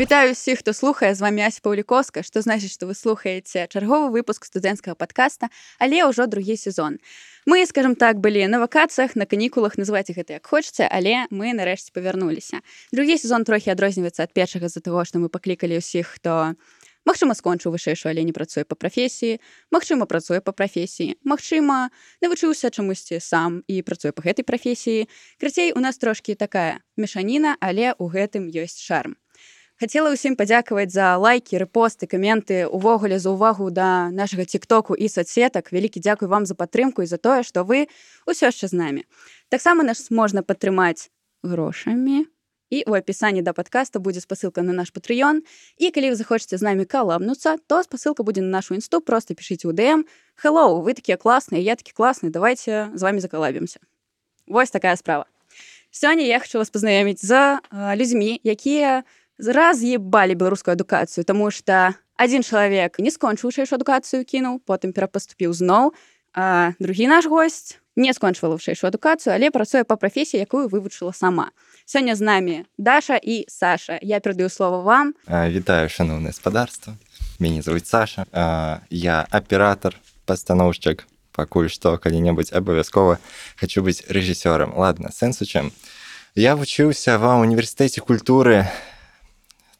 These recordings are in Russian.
Вітаю ўсіх, хто слухае з вами Ася Паўлікоска, што значыць, што вы слухаеце чарговы выпуск студэнцкага падкаста, але ўжо другі сезон. Мы, скажем так, былі на вакацыях, на канікулах называць гэта як хочаце, але мы нарэшце павярнуліся. Другі сезон трохі адрозніваецца ад першага з-за таго, што мы паклікалі ўсіх, хто Магчыма, скончыў вышэйшую, але не працуе па прафесіі. Магчыма, працуе па прафесіі. Магчыма, навучыўся чамусьці сам і працуе па гэтай прафесіі. Крыцей у нас трошкі такая мешаніна, але ў гэтым ёсць шарм хацела ўсім падзякаваць за лайки рэпосты каменты увогуле за ўвагу да нашага тиктоку і соцсетак. Вялікі дзякуй вам за падтрымку і за тое што вы ўсё яшчэ з намі. Таксама нас можна падтрымаць грошамі. І у апісанні да подкаста будзе спасылка на наш патрыён. І калі вы захочаце з намі калабнуцца то спасылка будзе на нашу інсту. Просто пішыце у дм hello вы такія класныя я такі класны давайте з вами закалабімся Вось такая справа. Сёння я хочу вас пазнаёміць за людзьмі якія у раз'ебалі беларускую адукацыю тому что один чалавек не скончыўшаеш адукацыю кінуў потым перапаступіў зноў а другі наш гость не скончвала вышэйшую адукацыю але працуе па прафесіі якую вывучыла сама. Сёння з намі даша і саша. Я перадаю слово вам. Вітаю шаноўнае спадарства. Мяне зовут саша. А, я аператор пастаноўшчык пакуль што калі-небудзь абавязкова хочу быць рэжысёрам. Ладно сэнсу чым? Я вучыўся ва універсітэце культуры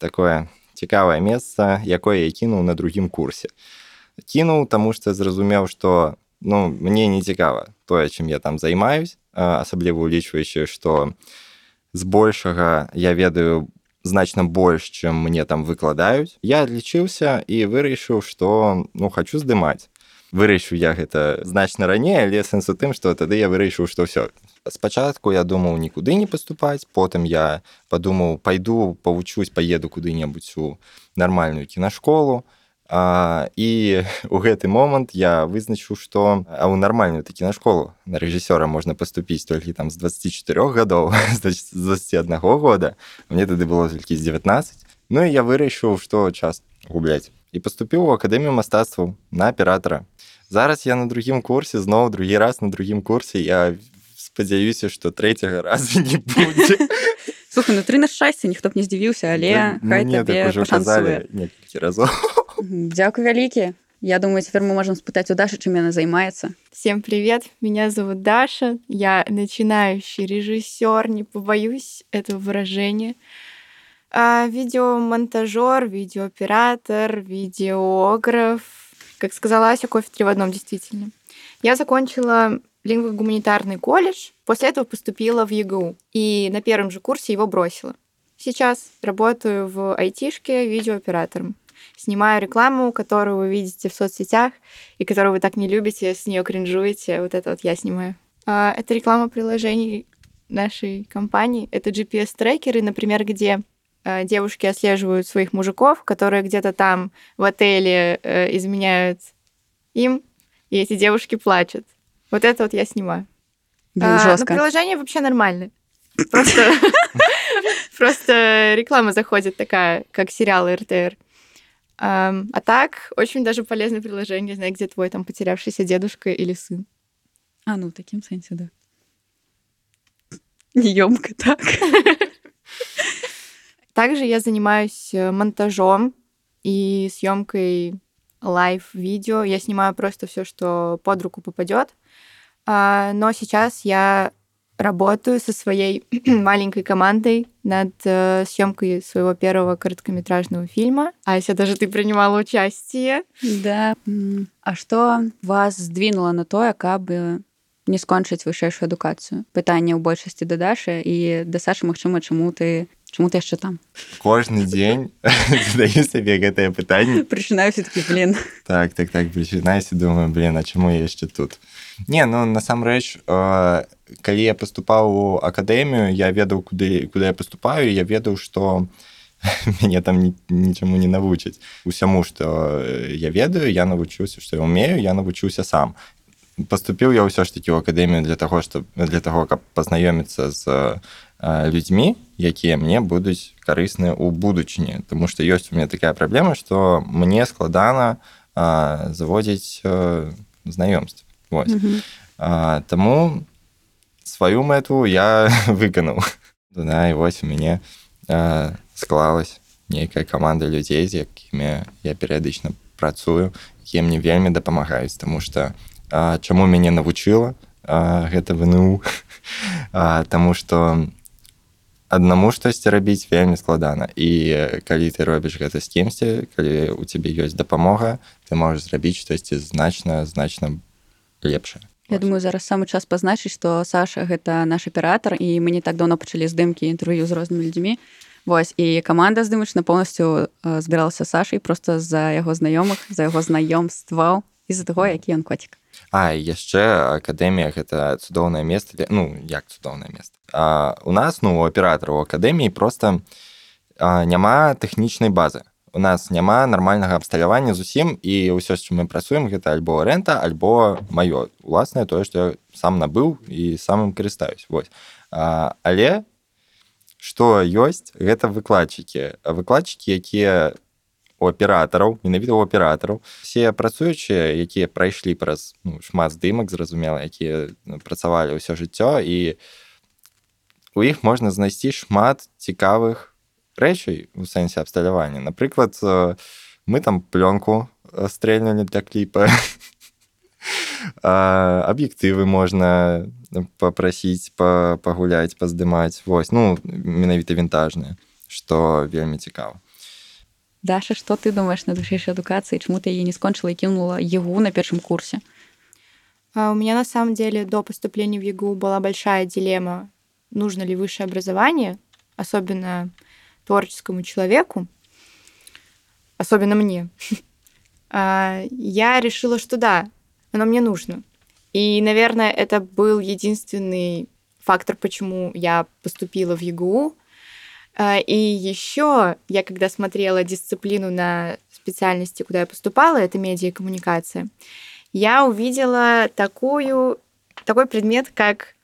такое цікавае месца якое я кінуў на другім курсе. Кінуў таму што зразумеў што ну мне не цікава тое чым я там займаюсь асабліва улічваючы што збольшага я ведаю значна больш чым мне там выкладаюць. Я адлічыўся і вырашыў што ну хочу здымаць вырашыў я гэта значна раней але сэнс у тым што тады я вырашыў што ўсё спачатку я думаў нікуды не паступаць потым я падумаў пайду павучусь поеду куды-небудзь у нармальную кінашколу а, і у гэты момант я вызначыў што а ў нармальную такі на школу на рэжысёра можна паступіць толькі там з 24 гадоў з 21 года. Мне тады было толькі з 19 Ну і я вырашыў што час губляць і паступіў у акадэмію мастацтваў на аператара зараз я на другім курсе зноў другі раз на другім курсе я спадзяюся што трэцяга разу не будзе Слухай, ну, на шчасце ніхто б не здзівіўся але некалькі разоў Дякую вялікі Я думаю теперь мы можем спытать у Даши чем она занимается. Всем привет меня зовут Даша я начинающий режиссер не побоюсь этого выражения а, видеомонтажер видеооператор видеограф как сказала Ася кофе три в одном действительно я закончила лингво-гуманитарный колледж, после этого поступила в ЕГУ и на первом же курсе его бросила. Сейчас работаю в айтишке видеооператором. Снимаю рекламу, которую вы видите в соцсетях и которую вы так не любите, с нее кринжуете. Вот это вот я снимаю. А, это реклама приложений нашей компании. Это GPS-трекеры, например, где девушки отслеживают своих мужиков, которые где-то там в отеле э, изменяют им, и эти девушки плачут. Вот это вот я снимаю. Блин, а, но приложение вообще нормальное. Просто, просто реклама заходит такая, как сериал РТР. А, а так, очень даже полезное приложение, знаю, где твой там потерявшийся дедушка или сын. А, ну, в таким сенсе, да. Неемко так. Также я занимаюсь э, монтажом и съемкой лайв-видео. Я снимаю просто все, что под руку попадет. А, но сейчас я работаю со своей маленькой командой над э, съемкой своего первого короткометражного фильма. Ася, даже ты принимала участие. Да. А что вас сдвинуло на то, каб не скончыць вышэйшую адукацыю пытанне ў большасці да дашы і да сашы магчыма чаму ты чаму ты яшчэ там? Кожны дзень задаю сабе гэтае пытанне прычынаю все-таки блин так так так прычынаюся думаю блин а чаму я яшчэ тут? Не ну насамрэч э, калі я паступаў у акадэмію я ведаў куды куды я паступаю я ведаў што мяне там нічаму не навучаць усяму што я ведаю я навучыўся што я умею я навучыўся сам. Паступіў я ўсё ж такі ў акадэмію для таго што для таго каб пазнаёміцца з людзьмі якія мне будуць карысныя ў будучыні. Таму што ёсць у меня такая праблема што мне складана заводзіць знаёмств Таму сваю мэту я выканаў. Да, і вось у мяне склалась нейкая каманда людзей з якімі я перыядычна працую якія мне вельмі дапамагаюць. Тому что чаму мяне навучыла гэта вну? Таму што аднаму штосьці рабіць вельмі складана і калі ты робіш гэта з кімсьці калі у цябе ёсць дапамога ты можаш зрабіць штосьці значна значна лепшае Я думаю зараз самы час пазначыць што Саша гэта наш аператор і мы не так давно пачалі здымкі інтэрв'ю з рознымі людзьмі. Вось і каманда здымачна поўнасцю збіралася Сашай просто з-за яго знаёмых за яго знаёмстваў з-за таго які ён коцік А яшчэ акадэмія гэта цудоўнае месца для ну як цудоўнае месца а, у нас ну у аператараў акадэміі просто а, няма тэхнічнай базы. У нас няма нармальнага абсталявання зусім і ўсё з чым мы працуем гэта альбо рэнта альбо маё. Уласнае тое што я сам набыў і самым карыстаюсь вось. А, але што ёсць гэта выкладчыкі. Выкладчыкі якія у аператараў менавіта у аператараў все працуючыя якія прайшлі праз ну, шмат здымак зразумела якія ну, працавалі ўсё жыццё і у іх можна знайсці шмат цікавых рэчай у сэнсе абсталявання. Напрыклад мы там плёнку стрэльнули для кліпа. Аб'ектывы можна папрасіць пагуляць паздымаць. Вось ну менавіта вінтажныя што вельмі цікава Даша, что ты думаешь на высшей эдукации? Чему ты ее не скончила и кинула ЕГУ на первом курсе? А у меня на самом деле до поступления в ЕГУ была большая дилемма, нужно ли высшее образование, особенно творческому человеку, особенно мне. А, я решила, что да, оно мне нужно. И, наверное, это был единственный фактор, почему я поступила в ЕГУ, и еще я, когда смотрела дисциплину на специальности, куда я поступала, это медиа и коммуникация, я увидела такую, такой предмет, как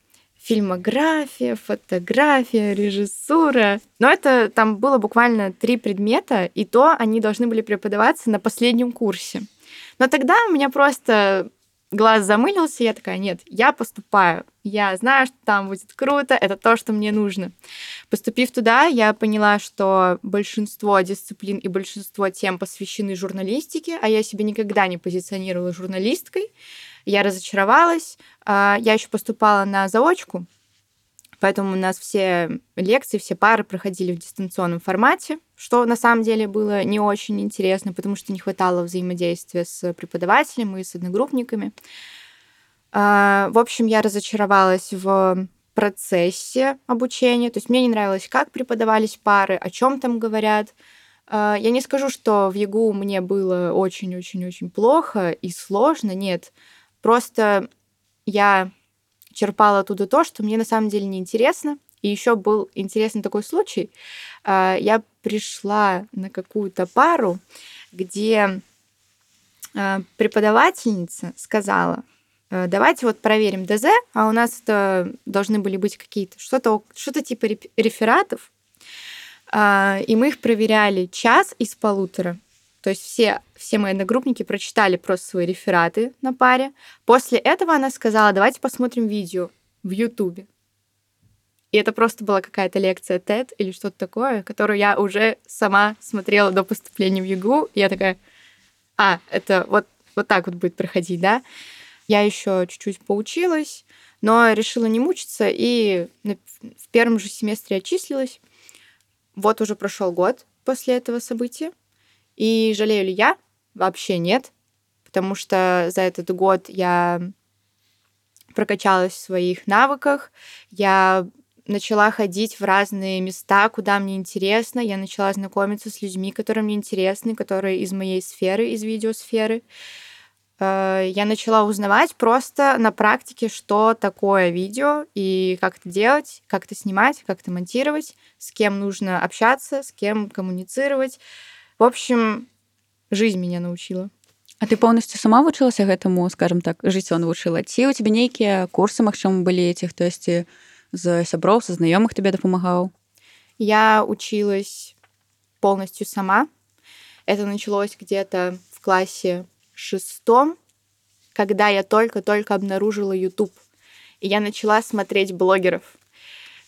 фильмография, фотография, режиссура. Но это там было буквально три предмета, и то они должны были преподаваться на последнем курсе. Но тогда у меня просто глаз замылился, я такая, нет, я поступаю, я знаю, что там будет круто, это то, что мне нужно. Поступив туда, я поняла, что большинство дисциплин и большинство тем посвящены журналистике, а я себя никогда не позиционировала журналисткой. Я разочаровалась. А, я еще поступала на заочку, Поэтому у нас все лекции, все пары проходили в дистанционном формате, что на самом деле было не очень интересно, потому что не хватало взаимодействия с преподавателем и с одногруппниками. А, в общем, я разочаровалась в процессе обучения. То есть мне не нравилось, как преподавались пары, о чем там говорят. А, я не скажу, что в ЕГУ мне было очень-очень-очень плохо и сложно. Нет, просто я черпала оттуда то, что мне на самом деле не интересно. И еще был интересный такой случай. А, я пришла на какую-то пару, где преподавательница сказала, «Э, давайте вот проверим ДЗ, а у нас это должны были быть какие-то что-то что типа рефератов, а, и мы их проверяли час из полутора. То есть все, все мои одногруппники прочитали просто свои рефераты на паре. После этого она сказала, давайте посмотрим видео в Ютубе. И это просто была какая-то лекция TED или что-то такое, которую я уже сама смотрела до поступления в ЮГУ. Я такая, а, это вот, вот так вот будет проходить, да? Я еще чуть-чуть поучилась, но решила не мучиться и в первом же семестре отчислилась. Вот уже прошел год после этого события. И жалею ли я? Вообще нет, потому что за этот год я прокачалась в своих навыках, я начала ходить в разные места, куда мне интересно, я начала знакомиться с людьми, которые мне интересны, которые из моей сферы, из видеосферы. Э, я начала узнавать просто на практике, что такое видео и как это делать, как это снимать, как это монтировать, с кем нужно общаться, с кем коммуницировать. В общем, жизнь меня научила. А ты полностью сама вучылася гэтаму скажем так жыццё навучыла ці у тебе нейкія курсы магчыма былі ці хтосьці з сяброў са знаёмых тебе дапамагаў я училась полностью сама это началось где-то в классе шестом когда я только-только обнаружила YouTube и я начала смотреть блогеров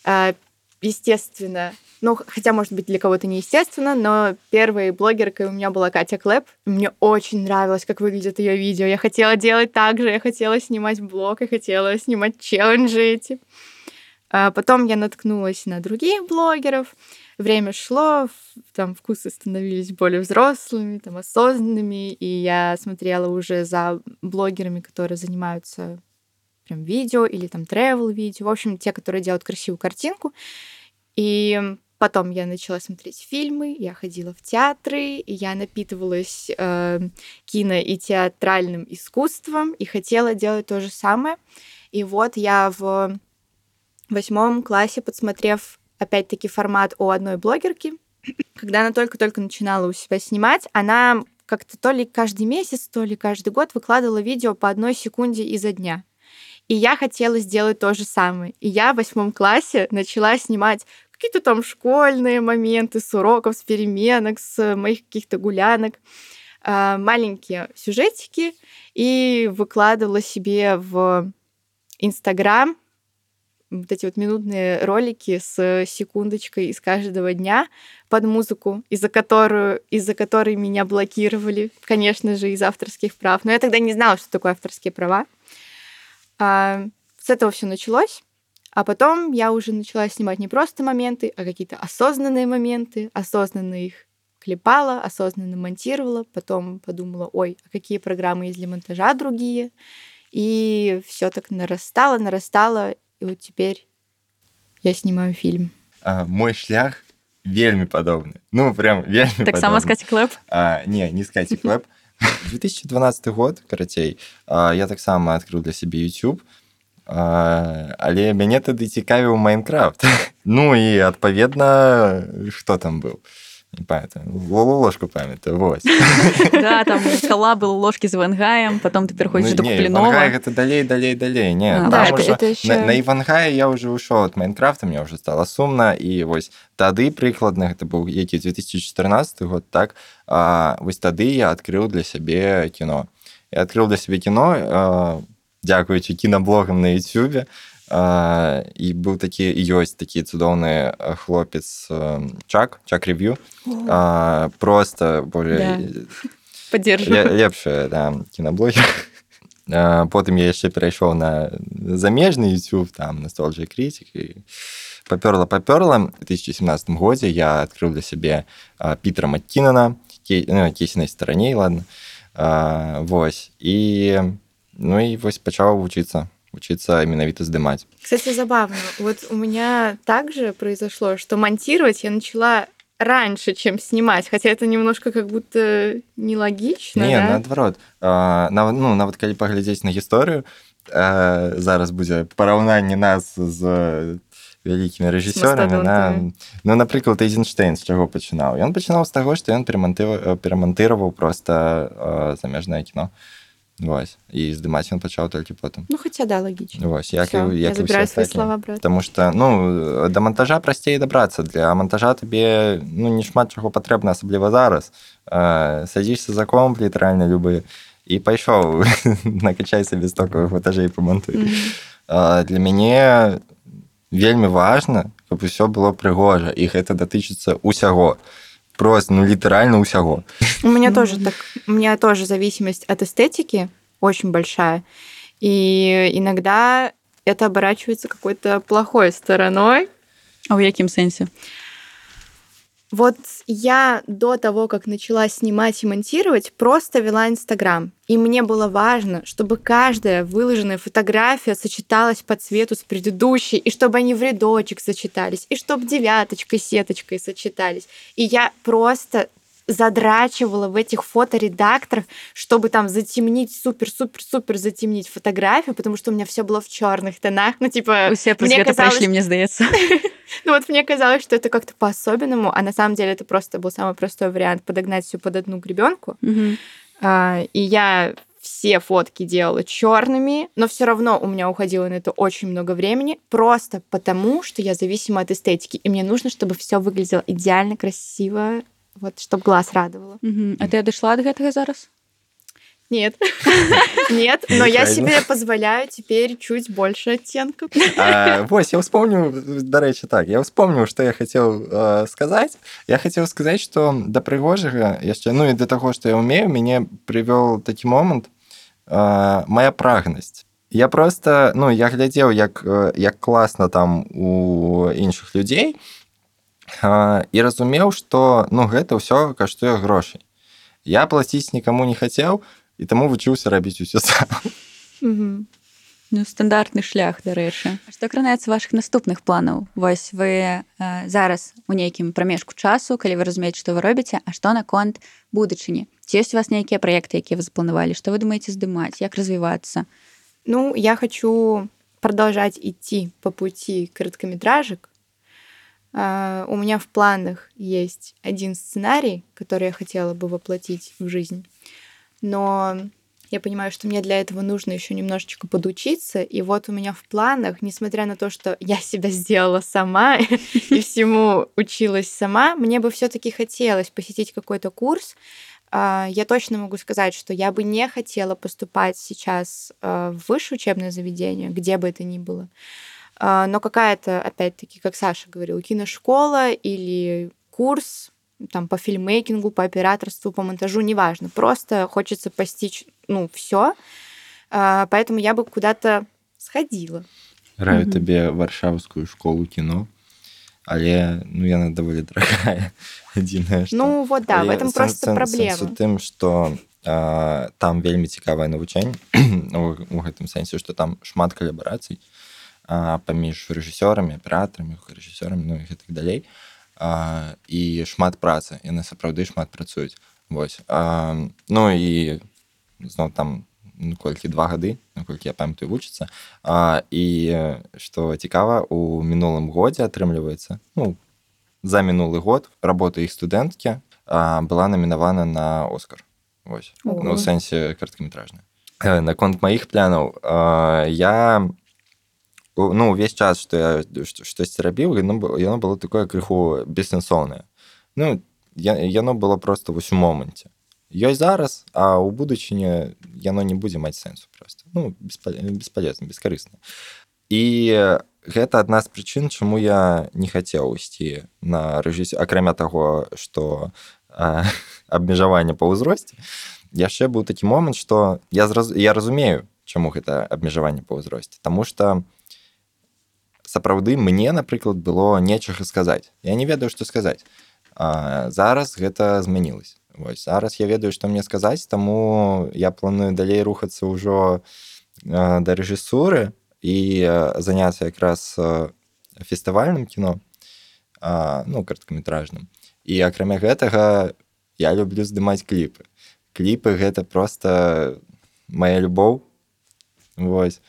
а, естественно Ну, хотя, может быть, для кого-то неестественно, но первой блогеркой у меня была Катя Клэп. Мне очень нравилось, как выглядит ее видео. Я хотела делать так же, я хотела снимать блог, я хотела снимать челленджи эти. А потом я наткнулась на других блогеров. Время шло, там вкусы становились более взрослыми, там осознанными, и я смотрела уже за блогерами, которые занимаются прям видео или там travel видео, в общем, те, которые делают красивую картинку. И потом я начала смотреть фильмы, я ходила в театры, и я напитывалась э, кино и театральным искусством и хотела делать то же самое. И вот я в восьмом классе, подсмотрев опять-таки формат у одной блогерки, когда она только-только начинала у себя снимать, она как-то то ли каждый месяц, то ли каждый год выкладывала видео по одной секунде изо дня. И я хотела сделать то же самое. И я в восьмом классе начала снимать какие-то там школьные моменты с уроков, с переменок, с моих каких-то гулянок, а, маленькие сюжетики, и выкладывала себе в Инстаграм вот эти вот минутные ролики с секундочкой из каждого дня под музыку, из-за которую, из-за которой меня блокировали, конечно же, из авторских прав. Но я тогда не знала, что такое авторские права. А, с этого все началось. А потом я уже начала снимать не просто моменты, а какие-то осознанные моменты, осознанно их клепала, осознанно монтировала, потом подумала, ой, а какие программы есть для монтажа другие. И все так нарастало, нарастало, и вот теперь я снимаю фильм. А, мой шлях вельмі падобны ну прям вельмі таксама скаць клэп? А, не не скаці клэп. 2012 год карацей а, я таксама адкрыў для сябе youtube. А, але мяне тады цікавіў майнкрафт. Ну і адпаведна хто там быў не памятаю ложку памятаю вось да, там скала был ложки з вангаем потом ты пераходзіш Ну, не, куплінова гэта далей далей далей не А, там Да, это, ужо- это еще... на, на ивангае я уже ушоў от майнкрафта мне уже стало сумна і вось тады прыкладна гэта быў які 2014 год так а, вось тады я адкрыў для сябе кіно я адкрыў для сябе кіно а, дзякуючы кінаблогам на youtube а, і быў такі ёсць такі цудоўны хлопец чак чак рев'ю просто более поддержу Ле- лепшая да, кінаблогі А, потым я яшчэ перайшоў на замежны youtube там настолжа критик і папёрла папёрла. В 2017 годзе я адкрыў для сябе а, пітера маккінана ну, кейсінай стараней ладно а, вось. І ну і вось пачаў вучыцца учиться менавіта здымаць Кстати, забавно. Вот у меня также произошло, что монтировать я начала раньше, чем снимать, хотя это немножко как будто нелогично, не да? наадварот а, нав- ну нават калі паглядзець на гісторыю а, зараз будзе параўнанне нас з вялікімі рэжысёрамі на ну напрыклад эйзенштейн з чаго пачынаў ён пачынаў з таго што ён перамантыва- перамантыраваў проста а, замежнае кіно вось. І здымаць ён пачаў толькі потым Ну, хотя да, логично. вось як Всё, як забираю астатнія. слова обратно. Потому что ну да монтажа прасцей дабрацца для монтажа табе ну не шмат чаго патрэбна асабліва зараз. Э, садзішся за комп літаральна любы і пайшоў накачай сабе стокавых ватажэй памантуй Мгм. э, для мяне вельмі важна каб усё было прыгожа і гэта датычыцца ўсяго просто ну літаральна ўсяго У меня Ну, тоже ладно. так, у меня тоже зависимость от эстетики очень большая. И иногда это оборачивается какой-то плохой стороной. а ў якім сэнсе вот я до того, как начала снимать и монтировать, просто вела Инстаграм. И мне было важно, чтобы каждая выложенная фотография сочеталась по цвету с предыдущей, и чтобы они в рядочек сочетались, и чтобы девяточкой, сеточкой сочетались. И я просто задрачивала в этих фоторедакторах, чтобы там затемнить, супер-супер-супер затемнить фотографию, потому что у меня все было в черных тонах. Ну, типа, усе праз мне казалось, прайшлі мне здаецца ну вот мне казалось, что это как-то по-особенному, а на самом деле это просто был самый простой вариант подогнать все под одну гребенку. А, И я все фотки делала черными, но все равно у меня уходило на это очень много времени, просто потому, что я зависима от эстетики, и мне нужно, чтобы все выглядело идеально красиво, вот, чтобы глаз радовало. Мгм. а ты адышла ад гэтага зараз Нет. Нет, но я себе позволяю теперь чуть больше оттенков. А, вось я ўспомніў дарэчы так я ўспомніў што я хацеў э, сказаць я хацеў сказаць што да прыгожага яшчэ ну і да таго што я ўмею мяне прывёл такі момант э, моя прагнасць я просто ну я глядзеў як як класна там у іншых людзей э, і разумеў што ну гэта ўсё каштуе грошай. Я плаціць нікому не хацеў і таму вучыўся рабіць усё сам. Ну, стандартны шлях дарэчы. Што кранаецца ваших наступных планаў? Вось вы э, зараз у нейкім прамежку часу калі вы разумееце што вы робіце а што наконт будучыні? Ці ёсць у вас нейкія праекты якія вы запланавалі? Што вы думаеце здымаць? Як развівацца? Ну я хочу продолжать идти по пути короткометражек Uh, у меня в планах есть один сценарий, который я хотела бы воплотить в жизнь, но я понимаю, что мне для этого нужно еще немножечко подучиться. И вот у меня в планах, несмотря на то, что я себя сделала сама и всему училась сама, мне бы все-таки хотелось посетить какой-то курс. А, я точно могу сказать, что я бы не хотела поступать сейчас а, в высшее учебное заведение, где бы это ни было. А, но какая-то, опять-таки, как Саша говорил, киношкола или курс там по фильммейкингу, по операторству, по монтажу, неважно. Просто хочется постичь, ну, все. Поэтому я бы куда-то сходила. Раю mm-hmm. табе варшаўскую школу кіно але ну яна даволі дорогая адзіная ну вот да в этом просто праблема тым что там вельмі цікавае навучанне у гэтым сэнсе что там шмат калябарацый Паміж рэжысёрамі аператарамі рэжысёрам ну і гэтак далей а а, і шмат працы яны сапраўды шмат працуюць вось а, ну і зноў там ну, колькі два гады наколькі я памятаю вучыцца а, і што цікава у мінулым годзе атрымліваецца ну за мінулы год работа іх студэнткі была намінавана на оскар вось ну, сэнсе карткаметражная наконт маіх плянаў я ну увесь час что я штосьці рабіў яно яно было такое крыху бессэнсоўнае ну яно было просто вось у моманце ёсць зараз а у будучыні яно не будзе маць сэнсу просто. Ну бесполезна бескарысна і гэта адна з прычын чаму я не хацеў ісці на рэжысе акрамя таго что абмежаванне па ўзросце яшчэ быў такі момант что я зраз... я разумею чаму гэта абмежаванне па ўзросце Таму что сапраўды мне напрыклад было нечага сказаць. Я не ведаю што сказаць. А, зараз гэта змянілась Вось зараз я ведаю што мне сказаць таму я планую далей рухацца ўжо а, да рэжысуры і заняцца якраз фестывальным кіно а, ну карткаметражным і акрамя гэтага я люблю здымаць кліпы. Кліпы гэта просто моя любоў. Вось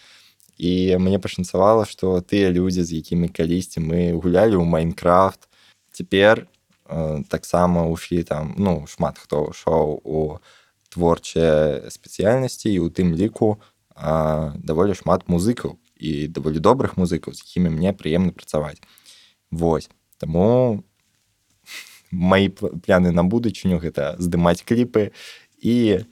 і мне пашанцавала што тыя людзі з якімі калісьці мы гулялі ў майнкрафт. Цяпер э, таксама ушли там ну шмат хто ўшоў у творчыя спецыяльнасці і у тым ліку э, даволі шмат музыкаў і даволі добрых музыкаў з якімі мне прыемна працаваць Вось таму мои пляны на будучыню гэта здымаць кліпы і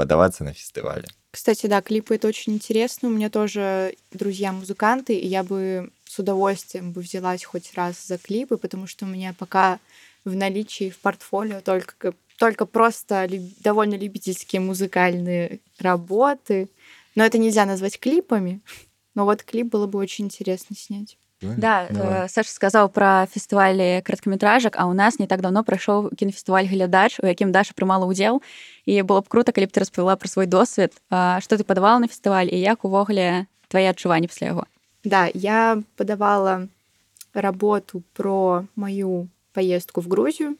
падавацца на фестывале Кстати, да, клипы это очень интересно. У меня тоже друзья музыканты, и я бы с удовольствием бы взялась хоть раз за клипы, потому что у меня пока в наличии в портфолио только, только просто довольно любительские музыкальные работы. Но это нельзя назвать клипами. Но вот клип было бы очень интересно снять. Да, Давай. Э, Саша сказаў пра фестывалі карткаметражак, а ў нас не так давно прайшоў кінафестываль глядач, у якім Даша прымала ўдзел і было б круто, калі б ты распавяла пра свой досвед, што ты падавала на фестываль і як увогуле твае адчуванні пасля яго. Да, я подавала работу про мою поездку в Грузию.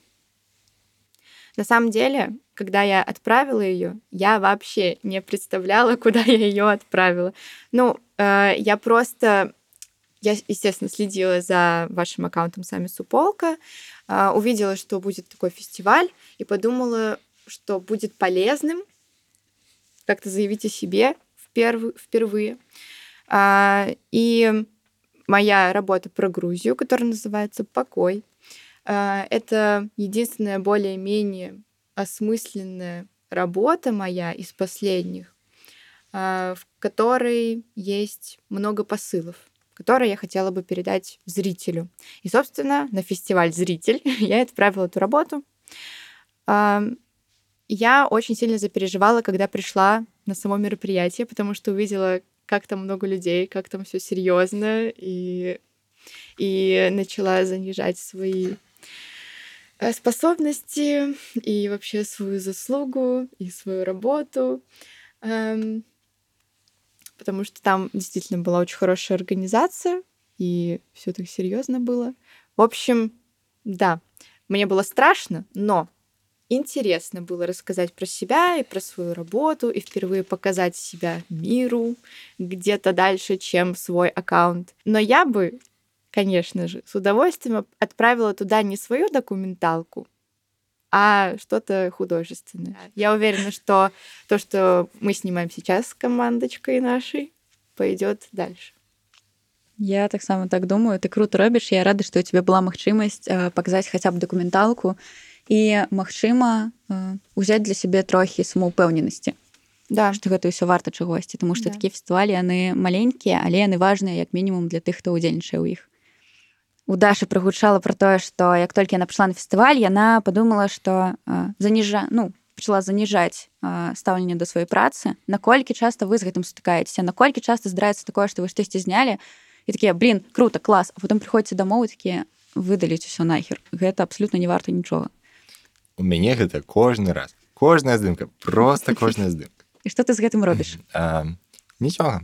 На самом деле, когда я отправила ее, я вообще не представляла, куда я ее отправила. Ну, э, я просто я, естественно, следила за вашим аккаунтом сами Суполка, а, увидела, что будет такой фестиваль, и подумала, что будет полезным как-то заявить о себе вперв впервые. А, и моя работа про Грузию, которая называется «Покой», а, это единственная более-менее осмысленная работа моя из последних, в которой есть много посылов, которые я хотела бы передать зрителю. И, собственно, на фестиваль «Зритель» я отправила эту работу. Я очень сильно запереживала, когда пришла на само мероприятие, потому что увидела, как там много людей, как там все серьезно, и, и начала занижать свои э, способности и вообще свою заслугу и свою работу, потому что там действительно была очень хорошая организация, и все так серьезно было. В общем, да, мне было страшно, но интересно было рассказать про себя и про свою работу, и впервые показать себя миру где-то дальше, чем свой аккаунт. Но я бы, конечно же, с удовольствием отправила туда не свою документалку, а что-то художественное. Я уверена, что то, что мы снимаем сейчас с командочкой нашей, пойдет дальше. Я так само так думаю ты круто робіш я рада што у тебе была магчымасць э, паказаць хаця б дакументалку і магчыма узяць для сябе трохі самаўпэўненасці да што гэта ўсё варта чагосьці тому што да. такія фестывалі яны маленькія але яны важныя як мінімум для тых хто ўдзельнічае ў іх У дашы прагучала про тое што як толькі яна прыйшла на фестываль яна подумала што заніжа ну пачала заніжаць стаўленне да сваёй працы. Наколькі часта вы з гэтым сутыкаецеся наколькі часта здараецца такое што вы штосьці знялі і такія блин круто клас а потом прыходзіце дамоў такія выдаліць усё нахер! Гэта абсолютно не варта нічога у мяне гэта кожны раз. Кожная здымка просто кожная здымка і что ты з гэтым робіш нічога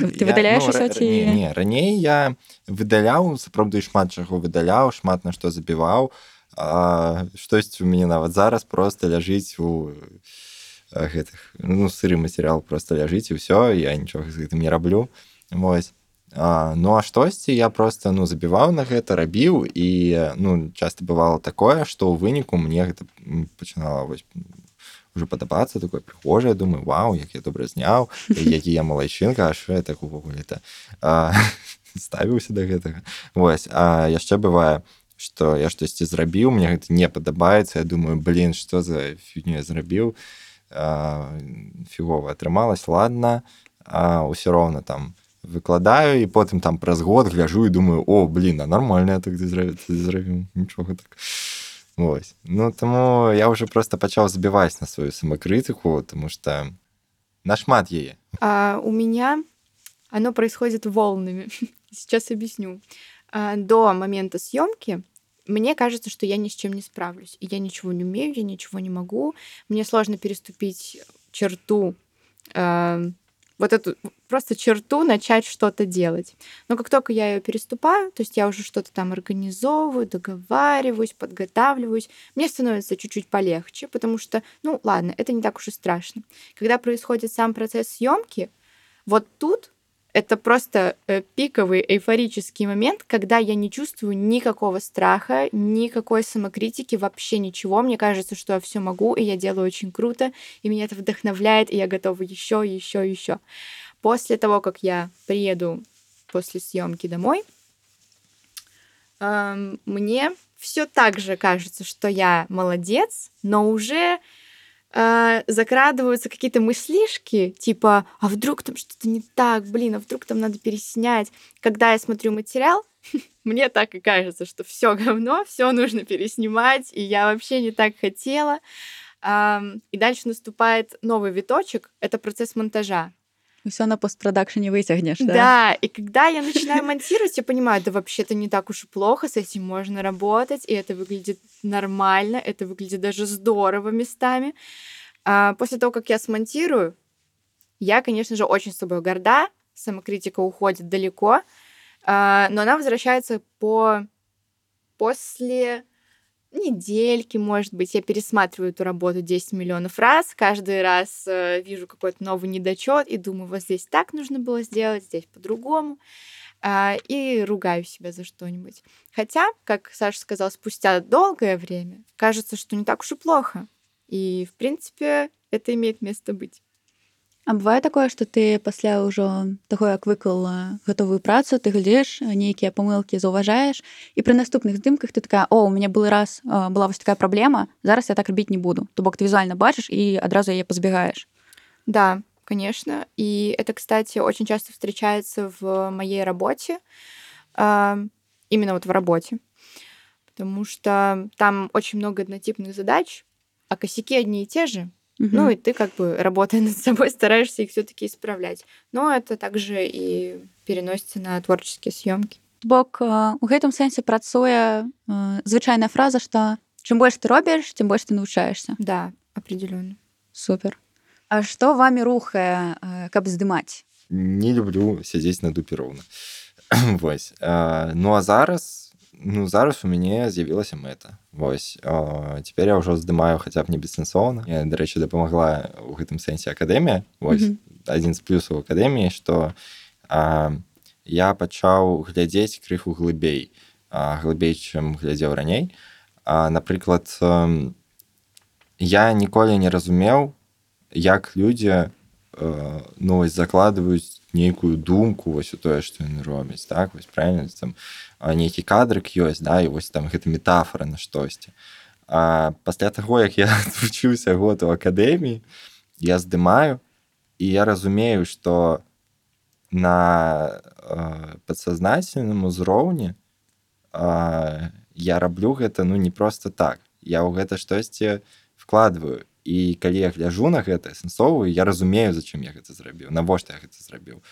ты выдаляеш ну, ці... не, не раней я выдаляў сапраўды шмат чаго выдаляў шмат на што забіваў штосьці у мяне нават зараз просто ляжыць у гэтых ну сыры матэрыял просто ляжыць і ўсё я нічога з гэтым не раблю вось А, ну а штосьці я просто ну забіваў на гэта рабіў і ну часто бывало такое что ў выніку мне гэта пачынала вось уже падабацца такое прыхожае думаю Вау як я добра зняў які я малайчынка аж я так увогуле это ставіўся до гэтага Вось а яшчэ бывае что я штосьці зрабіў мне гэта не падабаецца я думаю блин что за фігню я зрабіў фігова атрымалась ладно а ўсё роўна там выкладаю і потым там праз год гляжу і думаю о блин а нормальная так зрабіў нічога так Вось. ну таму я уже просто пачаў забіваць на сваю самакрытыку тому что нашмат яе а, у меня оно происходит волнами сейчас объясню а, до момента съемки мне кажется, что я ни с чем не справлюсь. И я ничего не умею, я ничего не могу. Мне сложно переступить черту э, вот эту просто черту начать что-то делать. Но как только я ее переступаю, то есть я уже что-то там организовываю, договариваюсь, подготавливаюсь, мне становится чуть-чуть полегче, потому что, ну ладно, это не так уж и страшно. Когда происходит сам процесс съемки, вот тут это просто э, пиковый эйфорический момент, когда я не чувствую никакого страха, никакой самокритики, вообще ничего. Мне кажется, что я все могу, и я делаю очень круто, и меня это вдохновляет, и я готова еще, еще, еще. После того, как я приеду после съемки домой, эм, мне все так же кажется, что я молодец, но уже э, закрадываются какие-то мыслишки, типа, а вдруг там что-то не так, блин, а вдруг там надо переснять. Когда я смотрю материал, мне так и кажется, что все говно, все нужно переснимать, и я вообще не так хотела. И дальше наступает новый виточек, это процесс монтажа все на постпродакшене вытягнешь, да? Да, и когда я начинаю монтировать, я понимаю, да вообще-то не так уж и плохо, с этим можно работать, и это выглядит нормально, это выглядит даже здорово местами. А после того, как я смонтирую, я, конечно же, очень с собой горда, самокритика уходит далеко, а, но она возвращается по после недельки, может быть, я пересматриваю эту работу 10 миллионов раз, каждый раз э, вижу какой-то новый недочет и думаю, вот здесь так нужно было сделать, здесь по-другому, э, и ругаю себя за что-нибудь. Хотя, как Саша сказал, спустя долгое время кажется, что не так уж и плохо. И, в принципе, это имеет место быть. А бывае такое, што ты пасля ўжо таго, як выкал гатовую працу, ты глядзіш нейкія памылкі заўважаеш і пры наступных здымках ты такая о у мяне былы раз была вось такая праблема зараз я так рабіць не буду то бок ты візуальна бачыш і адразу яе пазбегаеш Да, конечно. И это, кстати, очень часто встречается в моей работе, а, именно вот в работе, потому что там очень много однотипных задач, а косяки одни и те же. Ну, и ты как бы, работая над собой, стараешься их все-таки исправлять. Но это также и переносится на творческие съемки. бок у гэтым сэнсе працуе звычайная фраза што чым больш ты робіш тем больш ты навучаешься Да, определенно. супер А што вами рухае каб здымаць не люблю сядзець на дупе роўна вось а, ну а зараз ну зараз у мяне з'явілася мэта вось цяпер я ўжо здымаю хаця б не бессэнсоўна я дарэчы дапамагла ў гэтым сэнсе акадэмія вось mm -hmm. адзін з плюсаў акадэміі што а, я пачаў глядзець крыху глыбей глыбей чым глядзеў раней а напрыклад я ніколі не разумеў як людзі ну закладваюць нейкую думку вось у тое што яны робяць так? Вось правильно там нейкі кадрык ёсць да і вось там гэта метафора на штосьці. А пасля таго як я вучыўся год у акадэміі я здымаю і я разумею што на э, падсазнательным узроўні э, я раблю гэта ну не просто так. Я ў гэта штосьці вкладываю і калі я гляжу на гэта сэнсовую я разумею зачым я гэта зрабіў навошта я гэта зрабіў.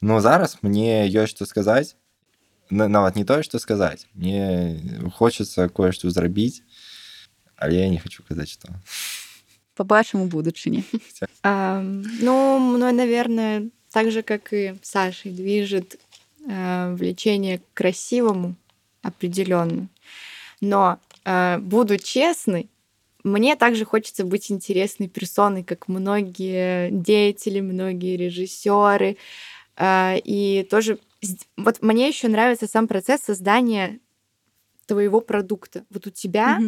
Но зараз мне ёсць што сказаць нават не тое што сказаць. Мне хочацца кое-што зрабіць але я не хочу казаць што. Побачым у будучыні. Ну мной наверное так же как и сашей движет э, влечение к красивому определенно но э, буду честной мне также хочется быть интересной персоной, как многие деятели, многие режиссеры. А, и тоже вот мне еще нравится сам процесс создания твоего продукта. Вот у тебя,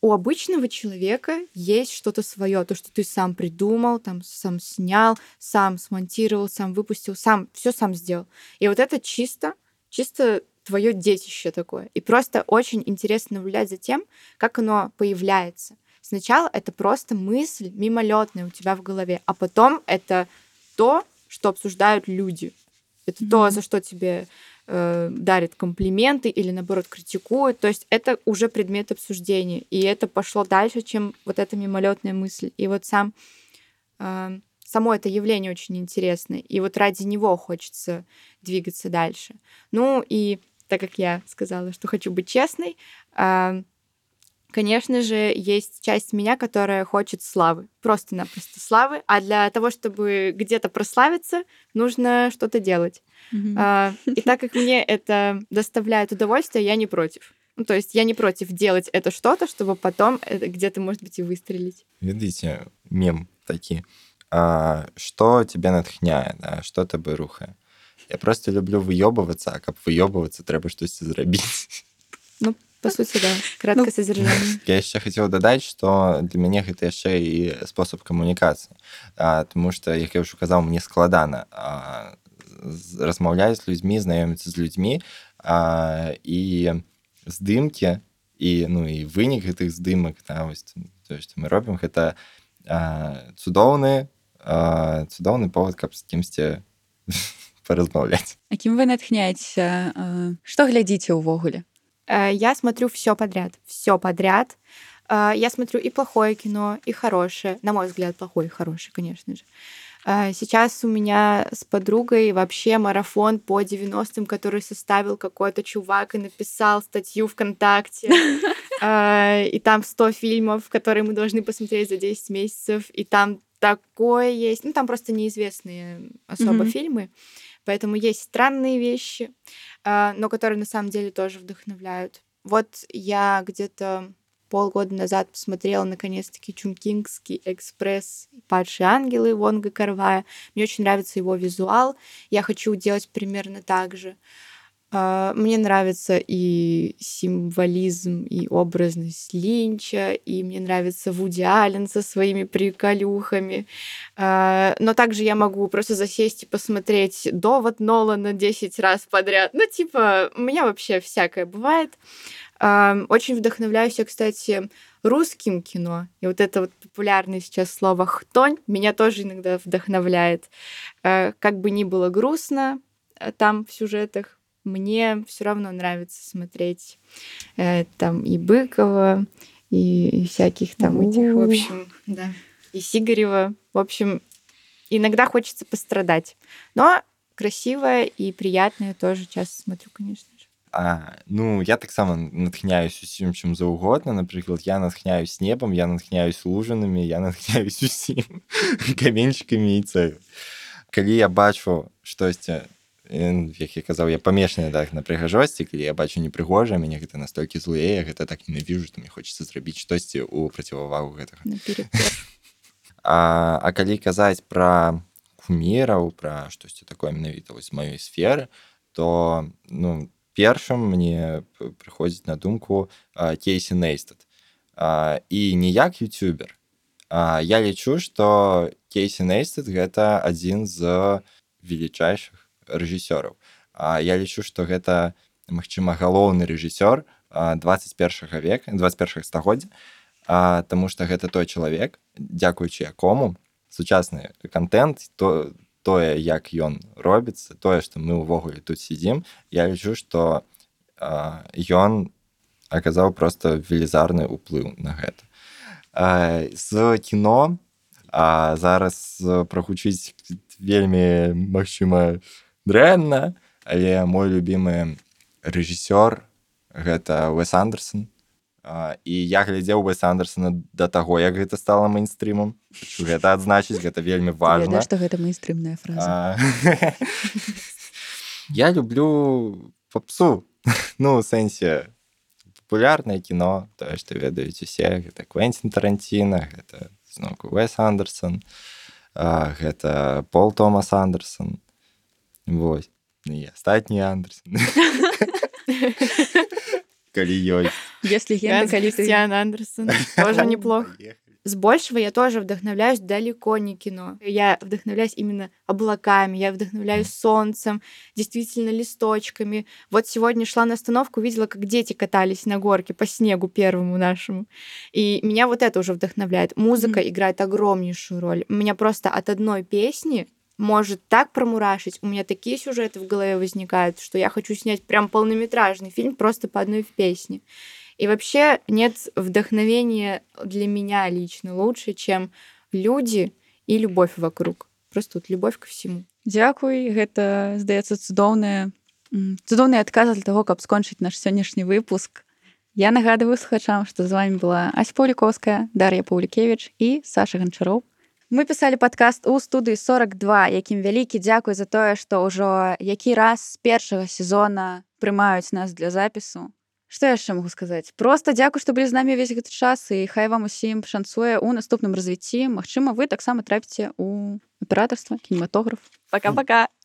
у обычного человека есть что-то свое, то, что ты сам придумал, там сам снял, сам смонтировал, сам выпустил, сам все сам сделал. И вот это чисто, чисто твое детище такое. И просто очень интересно наблюдать за тем, как оно появляется. Сначала это просто мысль мимолетная у тебя в голове, а потом это то, что обсуждают люди. Это mm-hmm. то, за что тебе э, дарят комплименты или наоборот критикуют. То есть это уже предмет обсуждения. И это пошло дальше, чем вот эта мимолетная мысль. И вот сам э, само это явление очень интересное. И вот ради него хочется двигаться дальше. Ну и так как я сказала, что хочу быть честной, э, конечно же, есть часть меня, которая хочет славы. Просто-напросто славы. А для того, чтобы где-то прославиться, нужно что-то делать. Mm-hmm. И так как мне это доставляет удовольствие, я не против. Ну, то есть я не против делать это что-то, чтобы потом где-то, может быть, и выстрелить. Видите, мем такие. А, что тебя натхняет, да? что тебе рухае я просто люблю выёбывацца а каб выёбывацца трэба штосьці зрабіць ну по сути да. Краткое ну, содержание. Я яшчэ хацеў дадаць что для мяне гэта яшчэ і спосаб камунікацыі тому что як я ўжо казаў мне складана размаўляць з людзьмі знаёміцца з людзьмі а, і здымкі і ну і вынік гэтых здымак да, вось, то, што мы робім гэта цудоўны цудоўны повод каб з кімсьці паразмаўляць Акім вы натхняеце што глядзіце ўвогуле Э, я смотрю все подряд, все подряд. Э, я смотрю и плохое кино, и хорошее. На мой взгляд, плохое и хорошее, конечно же. Э, сейчас у меня с подругой вообще марафон по 90-м, который составил какой-то чувак и написал статью ВКонтакте. И там 100 фильмов, которые мы должны посмотреть за 10 месяцев. И там такое есть. Ну, там просто неизвестные особо mm-hmm. Поэтому есть странные вещи, а, но которые на самом деле тоже вдохновляют. Вот я где-то полгода назад посмотрела наконец-таки Чункингский экспресс «Падшие ангелы» Вонга Карвая. Мне очень нравится его визуал. Я хочу делать примерно так же. А, мне нравится и символизм, и образность Линча, и мне нравится Вуди Аллен со своими приколюхами. А, но также я могу просто засесть и посмотреть «Довод Нолана» 10 раз подряд. Ну, типа, у меня вообще всякое бывает. А, очень вдохновляюсь я, кстати, русским кино. И вот это вот популярное сейчас слово «хтонь» меня тоже иногда вдохновляет. Как бы ни было грустно там в сюжетах, мне все равно нравится смотреть э, там и Быкова, и, и всяких там У-у-у. этих, в общем, да, и Сигарева. В общем, иногда хочется пострадать. Но красивое и приятное тоже часто смотрю, конечно же. А, ну я таксама натхняюсь усім чым заўгодна напрыклад я натхняюсь небам я натхняюсь лужанамі я натхняюсь усім каменьчыкамі і цаю калі я бачу штосьці як я казаў я памешаны дах на прыгажосці калі я бачу непрыгожа мяне гэта настолькі злые гэта так ненавіжу мне хочется зрабіць штосьці у процівавагу гэтага. А, а калі казаць пра кумераў пра штосьці такое менавіта вось маёй сферы то ну першым мне прыходзіць на думку кейсі нейстат і ніяк ютюбер я лічу што Casey Neistat гэта адзін з велічайшых рэжысёраў я лічу што гэта магчыма галоўны рэжысёр 21 века 21 стагоддзя. Таму што гэта той чалавек дзякуючы якому сучасны контент то тое як ён робіцца тое што мы ўвогуле тут сидзім я лічу што ён аказаў просто велізарны ўплыў на гэта. З кіно а зараз прагучыць вельмі магчыма дрэнна але мой любимы рэжысёр гэта Уэс Андерсон. І я глядзеў Уэс Андерсона да таго як гэта стала мейнстрімам гэта адзначыць гэта вельмі важна. што гэта мейнстрымная фраза? Я люблю попсу. Ну сэнсе популярнае кіно тое што ведаюць усе. Гэта квентин таранціна гэта зноку Уэс Андерсон. Гэта пол Томас Андерсон Вось ну, і астатні Андерсон калі ёсць если Кристиан Андерсон тоже неплохо с большего я тоже вдохновляюсь далеко не кино. Я вдохновляюсь именно облаками, я вдохновляюсь солнцем, действительно листочками. Вот сегодня шла на остановку, видела, как дети катались на горке по снегу первому нашему. И меня вот это уже вдохновляет. Музыка mm-hmm. играет огромнейшую роль. У меня просто от одной песни может так промурашить. У меня такие сюжеты в голове возникают, что я хочу снять прям полнометражный фильм просто по одной песне. И вообще нет вдохновения для меня лично лучше, чем люди и любовь вокруг. Просто вот любовь ко всему. Дзякуй, гэта здаецца цудоўная цудоўны адказ для того, каб скончыць наш сённяшні выпуск. Я нагадываю слухачам, што з вами была Ась Паўлікоўская, Дар'я Паўлікевич і Саша Ганчароў. Мы пісалі падкаст у студыі 42, якім вялікі дзякуй за тое, што ўжо які раз з першага сезона прымаюць нас для запісу. Што яшчэ могу сказаць? Просто дзякуй, што былі з намі ўвесь гэты час і хай вам усім шанцуе ў наступным развіцці. Магчыма, вы таксама трапіце ў аператарства, кінематограф. Пока-пока.